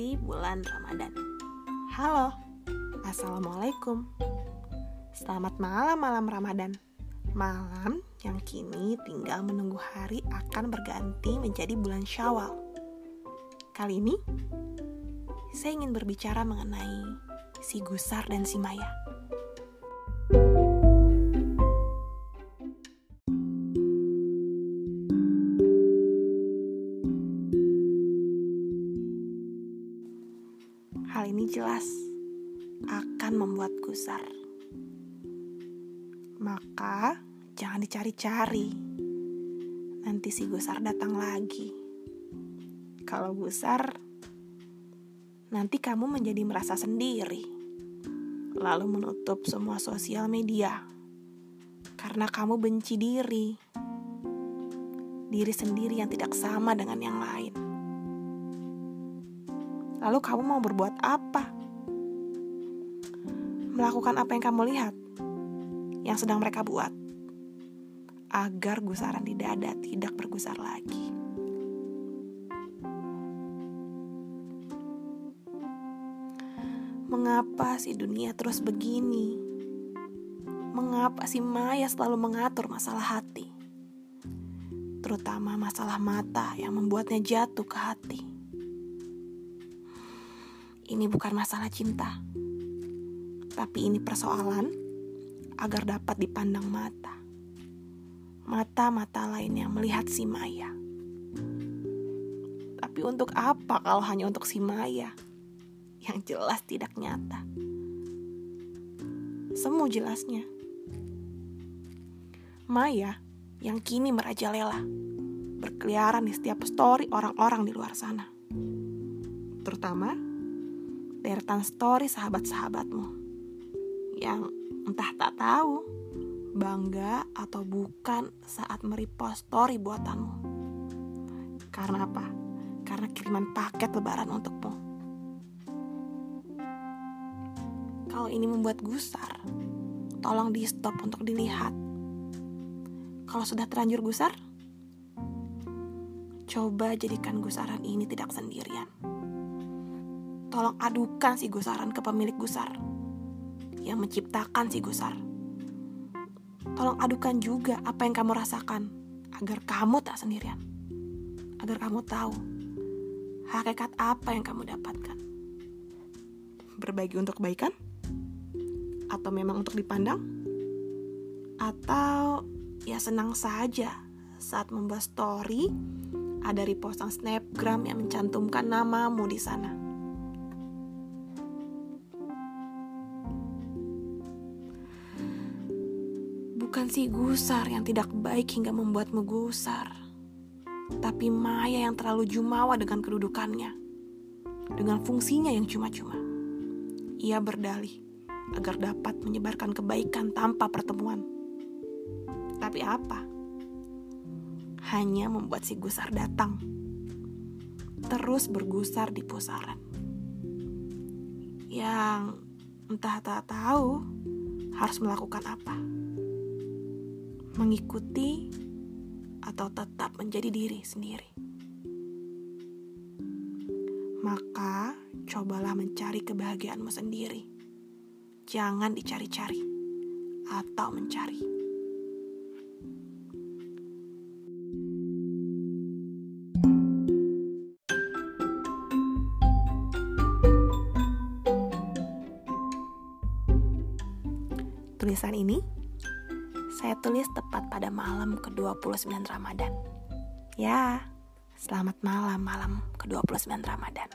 mengisi bulan Ramadan. Halo, Assalamualaikum. Selamat malam malam Ramadan. Malam yang kini tinggal menunggu hari akan berganti menjadi bulan Syawal. Kali ini, saya ingin berbicara mengenai si Gusar dan si Maya. Jelas akan membuat gusar. Maka jangan dicari-cari. Nanti si gusar datang lagi. Kalau gusar, nanti kamu menjadi merasa sendiri. Lalu menutup semua sosial media. Karena kamu benci diri. Diri sendiri yang tidak sama dengan yang lain. Lalu kamu mau berbuat apa? Melakukan apa yang kamu lihat, yang sedang mereka buat, agar gusaran di dada tidak bergusar lagi. Mengapa si dunia terus begini? Mengapa si Maya selalu mengatur masalah hati? Terutama masalah mata yang membuatnya jatuh ke hati ini bukan masalah cinta, tapi ini persoalan agar dapat dipandang mata. Mata-mata lainnya melihat si Maya. Tapi untuk apa kalau hanya untuk si Maya? Yang jelas tidak nyata. Semu jelasnya. Maya yang kini merajalela, berkeliaran di setiap story orang-orang di luar sana. Terutama deretan story sahabat-sahabatmu yang entah tak tahu bangga atau bukan saat merepost story buatanmu. Karena apa? Karena kiriman paket lebaran untukmu. Kalau ini membuat gusar, tolong di stop untuk dilihat. Kalau sudah terlanjur gusar, coba jadikan gusaran ini tidak sendirian tolong adukan si gusaran ke pemilik gusar yang menciptakan si gusar. Tolong adukan juga apa yang kamu rasakan agar kamu tak sendirian. Agar kamu tahu hakikat apa yang kamu dapatkan. Berbagi untuk kebaikan? Atau memang untuk dipandang? Atau ya senang saja saat membuat story ada repostan snapgram yang mencantumkan namamu di sana. Bukan si gusar yang tidak baik hingga membuatmu gusar, tapi Maya yang terlalu jumawa dengan kedudukannya, dengan fungsinya yang cuma-cuma. Ia berdalih agar dapat menyebarkan kebaikan tanpa pertemuan. Tapi apa? Hanya membuat si gusar datang, terus bergusar di pusaran. Yang entah tak tahu harus melakukan apa mengikuti atau tetap menjadi diri sendiri. Maka cobalah mencari kebahagiaanmu sendiri. Jangan dicari-cari atau mencari. Tulisan ini saya tulis tepat pada malam ke-29 Ramadan. Ya, selamat malam malam ke-29 Ramadan.